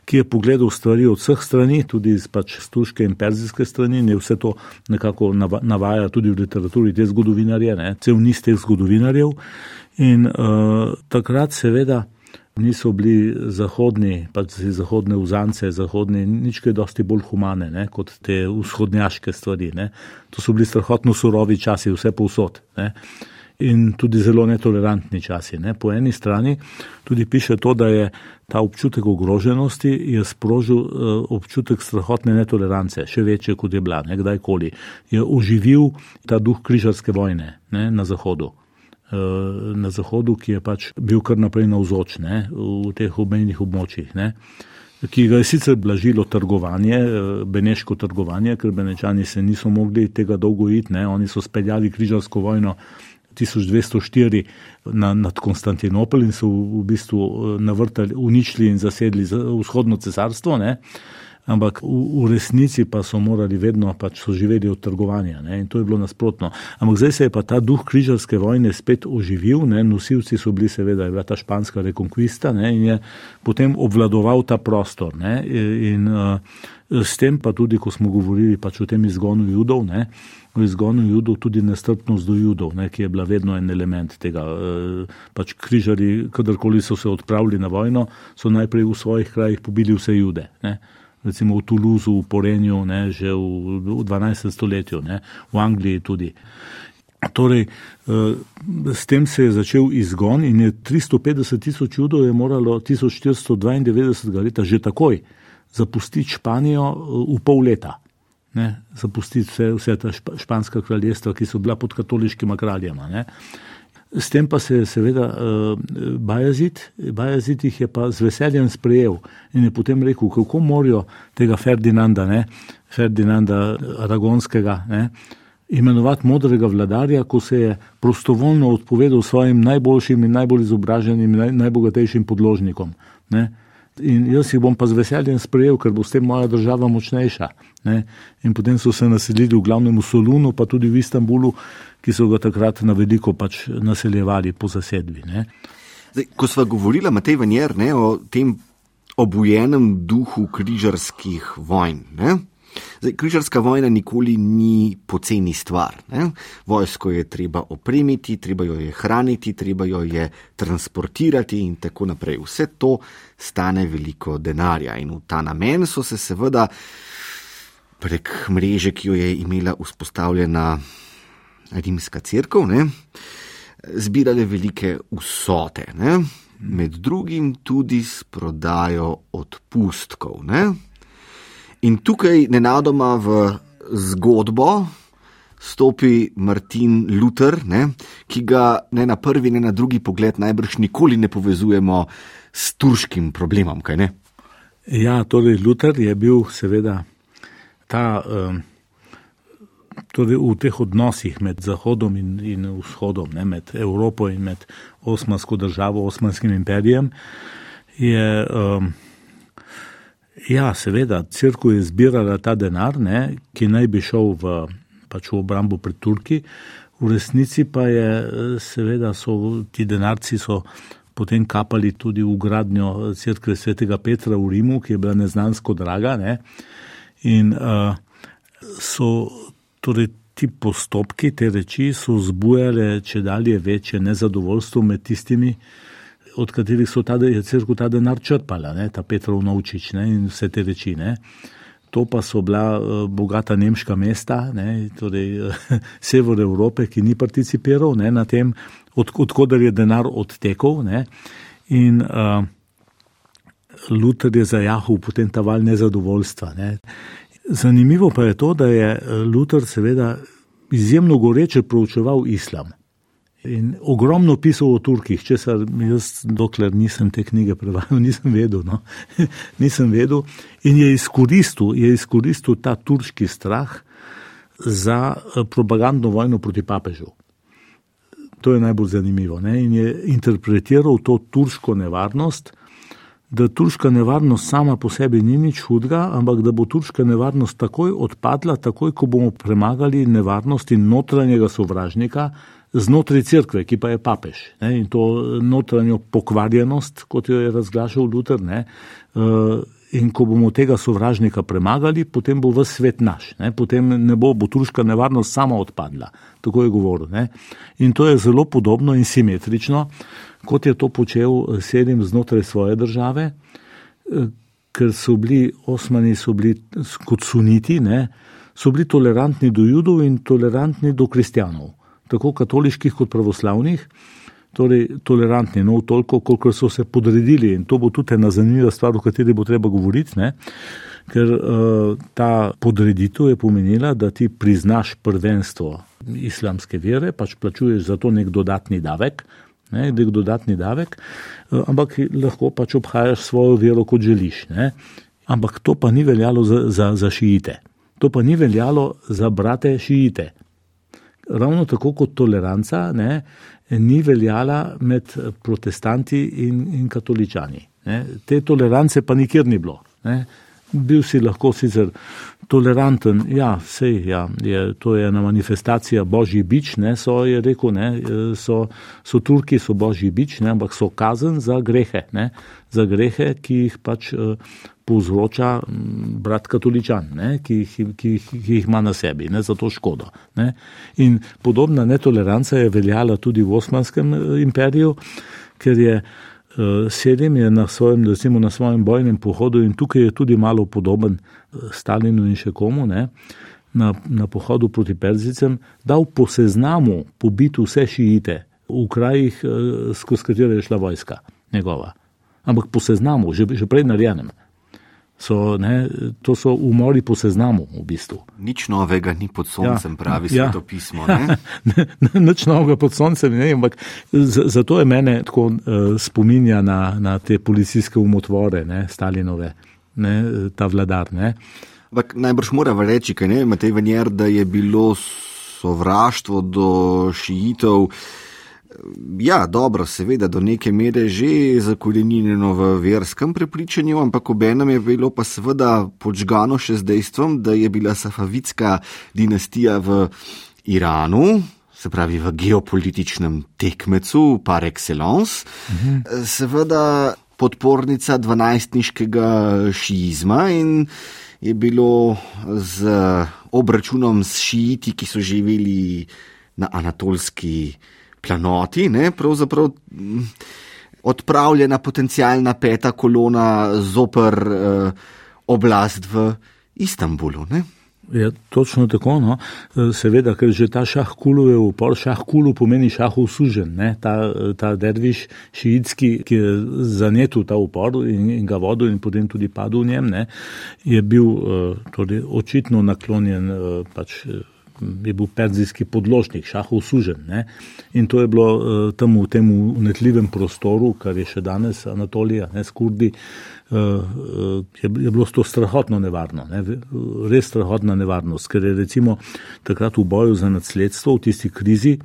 ki je pogledal stvari od vseh strani, tudi iz pač turške in perzijske strani in je vse to nekako navaja tudi v literaturi te zgodovinarje, ne, cel niz teh zgodovinarjev. In uh, takrat, seveda, niso bili zahodni, pač zahodne vzance, zahodni, nič kaj dosti bolj humane ne, kot te vzhodnjaške stvari. Ne. To so bili strahotno surovi časi, vse povsod. Ne. In tudi zelo netolerantni časi. Ne. Po eni strani tudi piše to, da je ta občutek ogroženosti sprožil uh, občutek strahotne netolerance, še večje kot je bila, ne, kdajkoli. Je oživil ta duh križarske vojne ne, na Zahodu. Eh, na Zahodu, ki je pač bil kar naprej navzoč ne, v teh obmejnih območjih. Ne. ki ga je sicer blažilo trgovanje, eh, beneško trgovanje, ker benečani se niso mogli tega dolgo iti, ne? oni so speljali križarsko vojno 1204 na, nad Konstantinopel in so v, bistvu eh, navrtali, uničili in zasedli vzhodno cesarstvo. Ne? Ampak v, v resnici pa so morali vedno pač živeti od trgovanja ne? in to je bilo nasprotno. Ampak zdaj se je pa ta duh križarske vojne spet oživil, ne? nosilci so bili seveda, je bila ta španska rekonkvista ne? in je potem obvladoval ta prostor. Ne? In uh, s tem pa tudi, ko smo govorili pač o tem izgonu judov, ne? v izgonu judov tudi nestrpnost do judov, ne? ki je bila vedno en element tega. Uh, pač križari, kadarkoli so se odpravili na vojno, so najprej v svojih krajih pobili vse jude. Ne? Recimo v Toulouseu, v Porenju, ne, že v, v 12. stoletju, ne, v Angliji tudi. Torej, eh, s tem se je začel izgon in je 350 tisoč judov je moralo 1492 leta že takoj zapustiti Španijo eh, v pol leta. Ne, zapustiti vse, vse ta španska kraljestva, ki so bila pod katoliškima kraljema. Ne. S tem pa se je seveda uh, Bajazid, Bajazid jih je pa z veseljem sprejel in je potem rekel, kako morajo tega Ferdinanda, ne, Ferdinanda Aragonskega, ne, imenovati modrega vladarja, ko se je prostovoljno odpovedal svojim najboljšim in najbolj izobraženim, naj, najbogatejšim podložnikom. Ne. In jaz jih bom pa z veseljem sprejel, ker bo s tem moja država močnejša. Ne. In potem so se naselili v glavnem v Solunu, pa tudi v Istanbulu ki so ga takrat na veliko pač naseljevali po zasedbi. Zdaj, ko smo govorili, Matej Vanjer, ne, o tem obujenem duhu križarskih vojn. Ne? Zdaj, križarska vojna nikoli ni poceni stvar. Ne? Vojsko je treba opremiti, treba jo je hraniti, treba jo je transportirati in tako naprej. Vse to stane veliko denarja in v ta namen so se seveda prek mreže, ki jo je imela vzpostavljena rimska crkva, zbirale velike vsote, ne? med drugim tudi s prodajo odpustkov. Ne? In tukaj nenadoma v zgodbo stopi Martin Luther, ne? ki ga ne na prvi, ne na drugi pogled najbrž nikoli ne povezujemo s turškim problemom. Ja, torej Luther je bil seveda ta. Um, torej v teh odnosih med Zahodom in, in Vzhodom, ne, med Evropo in med Osmansko državo, Osmanskim imperijem, je, um, ja, seveda, crkva je zbirala ta denar, ne, ki naj bi šel v, pač v obrambo pred Turki, v resnici pa je, seveda, so ti denarci so potem kapali tudi v gradnjo crkve svetega Petra v Rimu, ki je bila neznansko draga, ne, in uh, so Torej, ti postopki, te reči so zbujale če dalje večje nezadovoljstvo med tistimi, od katerih so ta, je crkva ta denar črpala, ne, ta Petrov Novčič ne, in vse te reči. Ne. To pa so bila uh, bogata nemška mesta, ne, torej uh, sever Evrope, ki ni participiral ne, na tem, od, odkudar je denar odtekel. Ne, in uh, Luther je zajahal potem ta val nezadovoljstva. Ne. Zanimivo pa je to, da je Luther seveda izjemno goreče proučeval islam. In ogromno pisal o Turkih, če se jaz, dokler nisem te knjige prevajal, nisem vedel. No? nisem vedel. In je izkoristil, je izkoristil ta turški strah za eh, propagandno vojno proti papežu. To je najbolj zanimivo. Ne? In je interpretiral to turško nevarnost da turška nevarnost sama po sebi ni nič hudega, ampak da bo turška nevarnost takoj odpadla, takoj ko bomo premagali nevarnosti notranjega sovražnika znotraj crkve, ki pa je papež. Ne, in to notranjo pokvarjenost, kot jo je razglašal Luther. Ne, uh, In ko bomo tega sovražnika premagali, potem bo vse svet naš, ne? potem ne bo, bo turška nevarnost sama odpadla. Tako je govoril. Ne? In to je zelo podobno in simetrično, kot je to počel eh, Selim znotraj svoje države, eh, ker so bili Osmani so bili kot suniti, ne? so bili tolerantni do judov in tolerantni do kristjanov, tako katoliških kot pravoslavnih torej tolerantni, no toliko, koliko so se podredili in to bo tudi ena zanimiva stvar, o kateri bo treba govoriti, ne? ker uh, ta podreditev je pomenila, da ti priznaš prvenstvo islamske vere, pač plačuješ za to nek dodatni davek, ne, nek dodatni davek, eh, ampak lahko pač obhajaš svojo vero, kot želiš. Ne. Ampak to pa ni veljalo za, za, za šiite. To pa ni veljalo za brate šiite. Ravno tako kot toleranca ne, ni veljala med protestanti in, in katoličani. Ne. Te tolerance pa nikjer ni bilo. Ne. Bil si lahko sicer toleranten, ja, sej, ja, je, to je ena manifestacija božji bič, ne, so je rekel, ne, so, so Turki, so božji bič, ne, ampak so kazen za grehe, ne, za grehe, ki jih pač uh, povzroča brat katoličan, ne, ki, jih, ki, ki jih ima na sebi, ne, za to škodo. Ne. In podobna netoleranca je veljala tudi v Osmanskem imperiju, ker je Sedim je na svojem, recimo, na svojem bojnem pohodu in tukaj je tudi malo podoben eh, Stalinu in še komu, ne, na, na pohodu proti Perzicem, dal po seznamu pobiti vse šiite v krajih, eh, skozi katere je šla vojska njegova. Ampak po seznamu, že, že prej narejenem. So, ne, to so umori po seznamu, v bistvu. Nič novega ni pod soncem, ja, pravi ja. sveto pismo. Nič novega pod soncem, ne, ampak zato je mene tako uh, spominja na, na te policijske umotvore, ne, Stalinove, ne, ta vladar. Ne. Ampak najbrž moramo reči, kaj ne, Matej Venjer, da je bilo sovraštvo do šijitev. Ja, dobro, seveda, do neke mere že zakorenjeno v verskem prepričanju, ampak obenem je bilo pa seveda počgano še z dejstvom, da je bila Safavitska dinastija v Iranu, se pravi v geopolitičnem tekmecu par excellence, mhm. seveda podpornica dvanajstniškega šiizma in je bilo z obračunom s šiiti, ki so živeli na anatolski planoti, ne, pravzaprav mm, odpravljena potencijalna peta kolona zoper eh, oblast v Istanbulu. Ne. Je točno tako, no. seveda, ker že ta šah kulu je upor, šah kulu pomeni šahov sužen, ne? ta, ta derviš šiitski, ki je zanetil ta upor in, in ga vodil in potem tudi padel v njem, ne? je bil eh, torej, očitno naklonjen eh, pač je bil perzijski podložnik, šahov sužen. Ne? In to je bilo uh, tam v tem unetljivem prostoru, kar je še danes Anatolija, ne skurdi, uh, uh, je, je bilo to strahotno nevarno, ne? res strahotna nevarnost, ker je recimo takrat v boju za nasledstvo, v tisti krizi,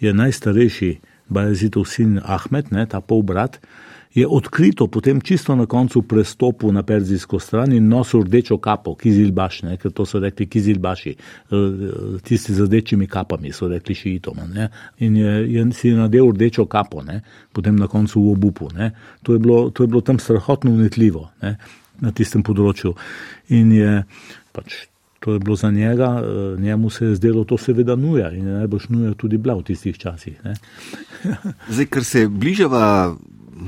je najstarejši Bajazitov sin Ahmed, ne, ta pol brat, je odkrito potem čisto na koncu prestopil na perzijsko stran in nosil rdečo kapo, kizilbaš, ne, ker to so rekli kizilbaši, eh, tisti z rdečimi kapami so rekli šiitom. Ne, in je, je si nadel rdečo kapo, ne, potem na koncu v obupu. Ne. To, je bilo, to je bilo tam strahotno unetljivo ne, na tistem področju. In je pač. To je bilo za njega, eh, njemu se je zdelo to seveda nuja in najbolj nuja tudi bila v tistih časih. Zdaj, ker se bližava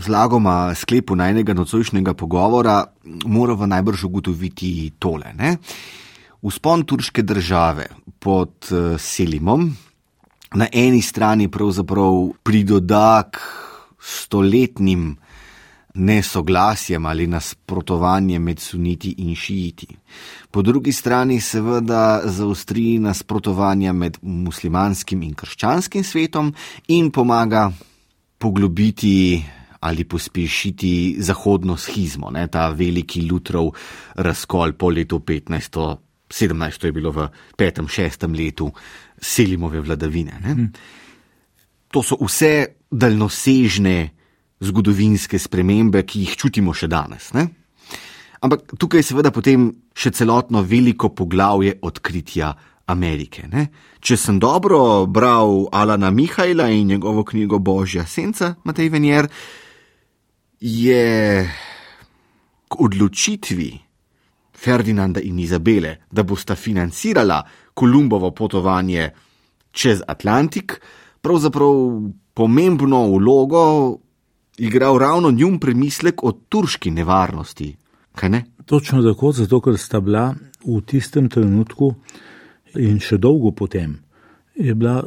zlagoma sklepu najnega nocojšnjega pogovora, moramo najbrž ugotoviti tole. Ne? Vzpon turške države pod uh, Selimom na eni strani pravzaprav pridoda k stoletnim nesoglasjem ali nasprotovanjem med suniti in šiiti. Po drugi strani seveda zaustri nasprotovanja med muslimanskim in krščanskim svetom in pomaga poglobiti ali pospešiti zahodno schizmo, ne, ta veliki Lutrov razkol po letu 1517, to je bilo v petem, šestem letu Selimove vladavine. Ne. Hm. To so vse daljnosežne zgodovinske spremembe, ki jih čutimo še danes. Ne. Ampak tukaj je seveda potem še celotno veliko poglavje odkritja Amerike. Ne. Če sem dobro bral Alana Mihajla in njegovo knjigo Božja senca, Matej Venjer, je k odločitvi Ferdinanda in Izabele, da bosta financirala Kolumbovo potovanje čez Atlantik, pravzaprav pomembno vlogo igral ravno njun premislek o turški nevarnosti. Točno tako, zato ker sta bila v tistem trenutku in še dolgo potem je bila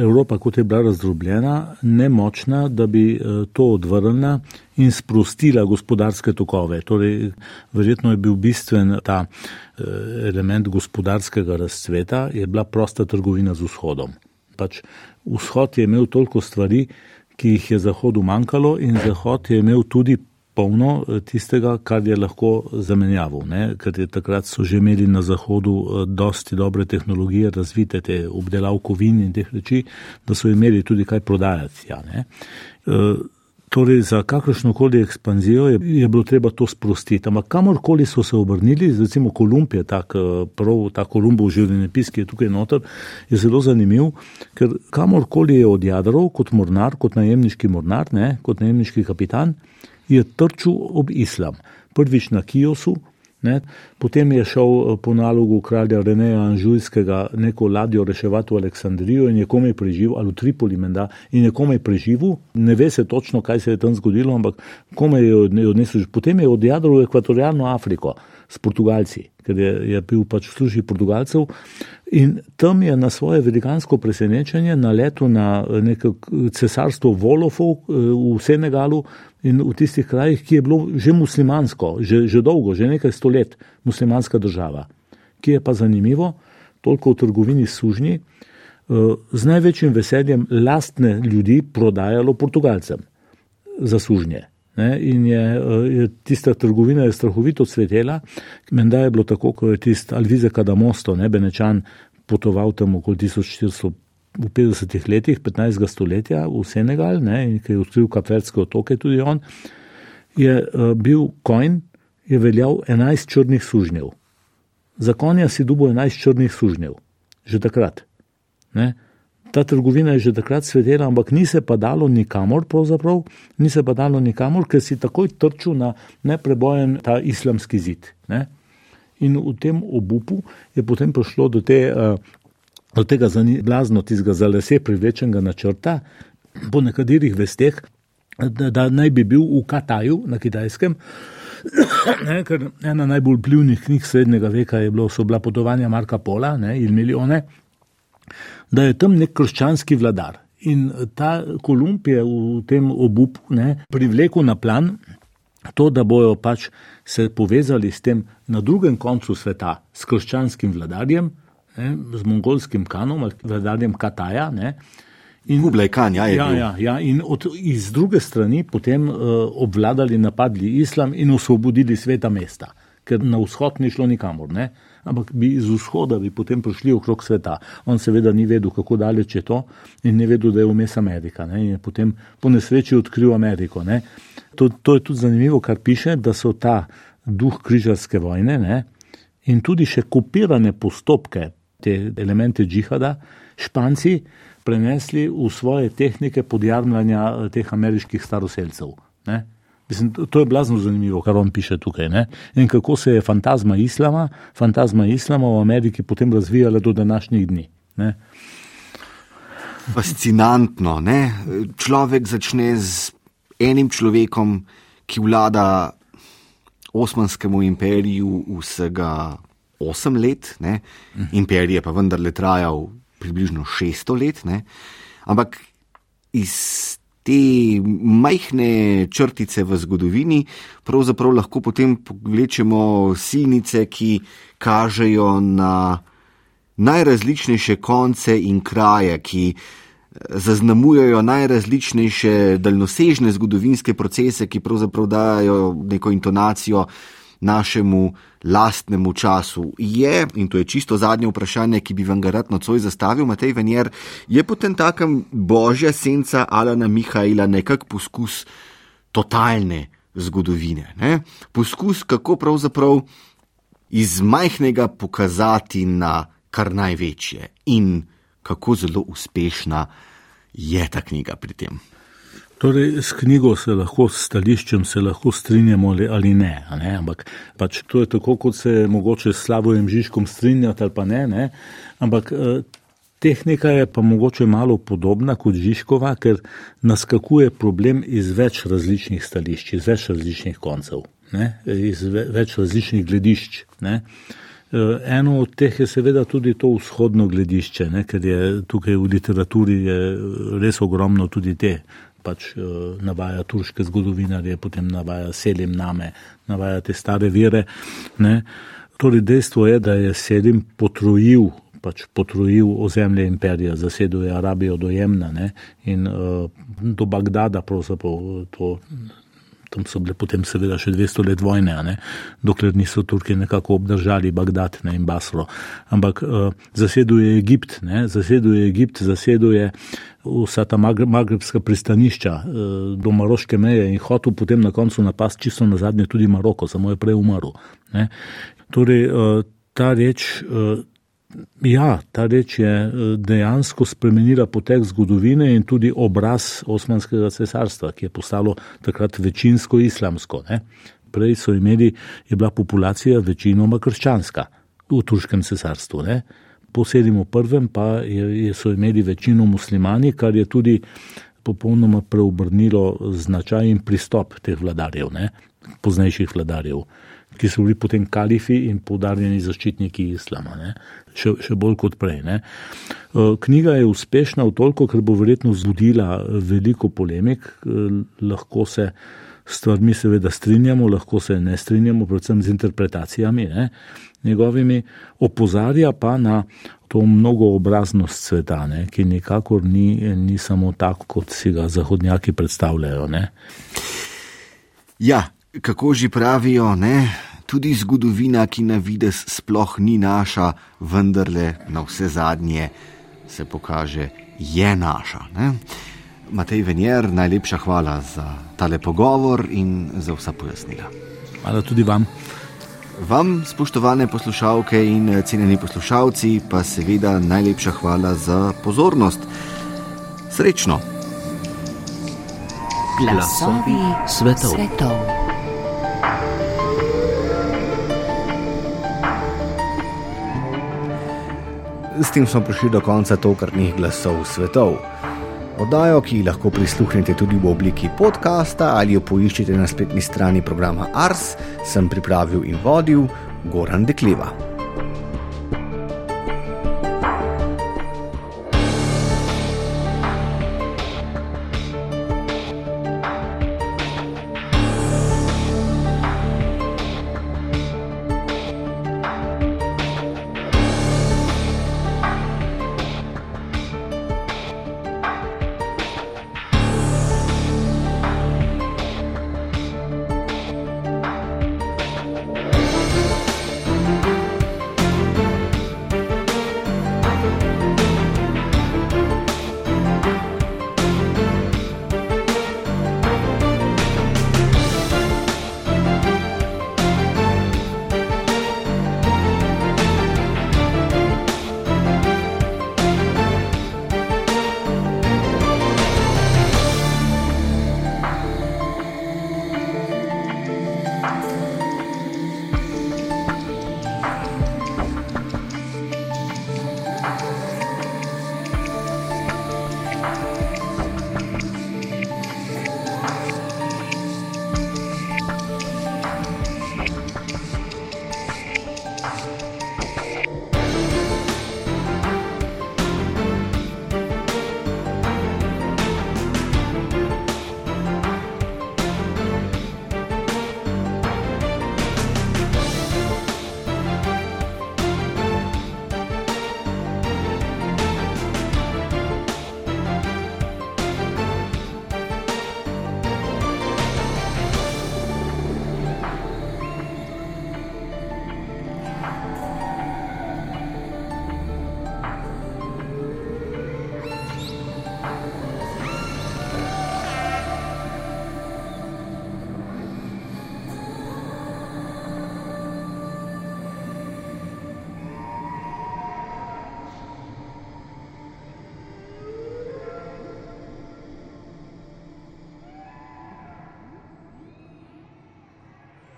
Evropa, kot je bila razdrobljena, nemočna, da bi eh, to odvrnila in sprostila gospodarske tokove. Torej, verjetno je bil bistven ta eh, element gospodarskega razcveta, je bila prosta trgovina z vzhodom. Pač vzhod je imel toliko stvari, ki jih je Zahodu manjkalo, in Zahod je imel tudi polno eh, tistega, kar je lahko zamenjavo. Ker je takrat so že imeli na Zahodu eh, dosti dobre tehnologije, razvite te obdelav kovin in teh reči, da so imeli tudi kaj prodajati. Ja, Torej, za kakršno koli ekspanzijo je, je bilo treba to sprostiti. Ampak kamorkoli so se obrnili, recimo Kolumb je tak, eh, prav ta Kolumbov življenjepis, ki je tukaj noter, je zelo zanimiv, ker kamorkoli je odjadral kot mornar, kot najemniški mornar, ne, kot najemniški kapitan, je trčil ob islam. Prvič na Kijosu, Ne? Potem je šel eh, po nalogu kralja Reneja Anžujskega neko ladjo reševati v Aleksandrijo in je komaj preživel, ali v Tripoli menda, in je komaj preživel, ne ve se točno, kaj se je tam zgodilo, ampak komaj je odnesel. Potem je odjadral v ekvatorijalno Afriko s Portugalci, ker je, je bil pač v službi Portugalcev. In tam je na svoje velikansko presenečenje naletel na neko cesarstvo Volofov eh, v Senegalu, in v tistih krajih, ki je bilo že muslimansko, že, že dolgo, že nekaj stolet muslimanska država, ki je pa zanimivo, toliko v trgovini sužnji, eh, z največjim veseljem lastne ljudi prodajalo Portugalcem za sužnje. Ne, in je, eh, je tista trgovina je strahovito cvetela, menda je bilo tako, ko je tisti Alvize Kadamosto, ne Benečan, potoval tam okoli 1400 v 50-ih letih 15. stoletja v Senegal, ne, in ki je odkril Kapverske otoke, tudi on, je uh, bil konj, je veljal 11 črnih sužnjev. Za konja si dubo 11 črnih sužnjev, že takrat. Ne. Ta trgovina je že takrat svetela, ampak ni se pa dalo nikamor, pravzaprav ni se pa dalo nikamor, ker si takoj trčil na neprebojen ta islamski zid. Ne. In v tem obupu je potem prišlo do te uh, od tega blazno tistega za lase privlečenega načrta, po nekaterih vesteh, da, da naj bi bil v Kataju na kitajskem. Ne, ker ena najbolj vplivnih knjig srednjega veka je bilo, so bila potovanja Marka Pola ne, in milijone, da je tam nek krščanski vladar. In ta Kolumb je v tem obupu ne, privlekel na plan to, da bojo pač se povezali s tem na drugem koncu sveta s krščanskim vladarjem, ne, z mongolskim kanom, vladarjem Kataja. Ne, in, Kublaj kan, ja, ja, ja, ja, in od, iz druge strani potem uh, obvladali, napadli islam in osvobodili sveta mesta, ker na vzhod ni šlo nikamor. Ne. Ampak bi iz vzhoda bi potem prišli okrog sveta. On seveda ni vedel, kako daleč je to, in ne vedel, da je vmes Amerika. Ne? In je potem po nesreči odkril Ameriko. To, to je tudi zanimivo, kar piše, da so ta duh križarske vojne ne? in tudi še kopirane postopke te elemente džihada, Španci prenesli v svoje tehnike podjarmljanja eh, teh ameriških staroseljcev. Mislim, to je blazno zanimivo, kar on piše tukaj. Ne? In kako se je fantazma islama, fantazma islama v Ameriki potem razvijala do današnjih dni. Ne? Fascinantno. Ne? Človek začne z enim človekom, ki vlada Osmanskemu imperiju vsega 8 let, ne? imperij je pa vendarle trajal približno 600 let, ne? ampak iz te majhne črtice v zgodovini pravzaprav lahko potem povlečemo silnice, ki kažejo na najrazličnejše konce in kraje, ki eh, zaznamujejo najrazličnejše daljnosežne zgodovinske procese, ki pravzaprav dajo neko intonacijo našemu lastnemu času. Je, in to je čisto zadnje vprašanje, ki bi vam ga rad nocoj zastavil, Matej Venjer, je potem takem božja senca Alana Mihajla nekak poskus totalne zgodovine. Ne? Poskus, kako pravzaprav iz majhnega pokazati na kar največje in kako zelo uspešna je ta knjiga pri tem. Torej, s knjigo se lahko, s stališčem se lahko strinjamo ali ne, ne? ampak pač to je tako, kot se mogoče s Slavojem Žižkom strinjati ali pa ne, ne? ampak eh, tehnika je pa mogoče malo podobna kot Žižkova, ker naskakuje problem iz več različnih stališč, iz več različnih koncev, ne? iz več različnih gledišč. Ne? Eh, eno od teh je seveda tudi to vzhodno gledišče, ne? ker je tukaj v literaturi res ogromno tudi te pač uh, navaja turške zgodovinarje, potem navaja Selim name, navaja te stare vire. Ne. Torej, dejstvo je, da je Selim potrojil pač potrojil ozemlje imperija, zasedel je Arabijo do Jemna ne, in uh, do Bagdada, pravzaprav to tam so bile potem seveda še 200 let vojne, ne, dokler niso Turki nekako obdržali Bagdad ne, in Basro. Ampak uh, zaseduje Egipt, ne, zaseduje Egipt, zaseduje vsa ta magrebska pristanišča uh, do maroške meje in hotel potem na koncu napast čisto na zadnje tudi Maroko, samo je prej umrl. Ne. Torej, uh, ta reč. Ja, ta reč je eh, dejansko spremenila potek zgodovine in tudi obraz Osmanskega cesarstva, ki je postalo takrat večinsko islamsko. Ne. Prej so imeli, je bila populacija večinoma krščanska v turškem cesarstvu. Ne. Po 7.1. pa je, so imeli večino muslimani, kar je tudi popolnoma preobrnilo značaj in pristop teh vladarjev, ne, poznejših vladarjev ki so bili potem kalifi in podarjeni zaščitniki islama, še, še bolj kot prej. Ne. E, knjiga je uspešna v toliko, ker bo verjetno zbudila veliko polemik, e, lahko se s stvarmi seveda strinjamo, lahko se ne strinjamo, predvsem z interpretacijami ne, njegovimi, opozarja pa na to mnogoobraznost sveta, ne, ki nikakor ni, ni samo tako, kot si ga zahodnjaki predstavljajo. Ne. Ja, kako že pravijo, ne? Tudi zgodovina, ki na vides sploh ni naša, vendarle na vse zadnje se pokaže, je naša. Ne? Matej Venjer, najlepša hvala za tale pogovor in za vsa pojasnila. Hvala tudi vam. Vam, spoštovane poslušalke in cenjeni poslušalci, pa seveda najlepša hvala za pozornost. Srečno! Glasovi svetov. svetov. S tem smo prišli do konca tokratnih glasov svetov. Oddajo, ki lahko prisluhnete tudi v obliki podcasta ali jo poiščete na spletni strani programa Ars, sem pripravil in vodil Goran Dekleva.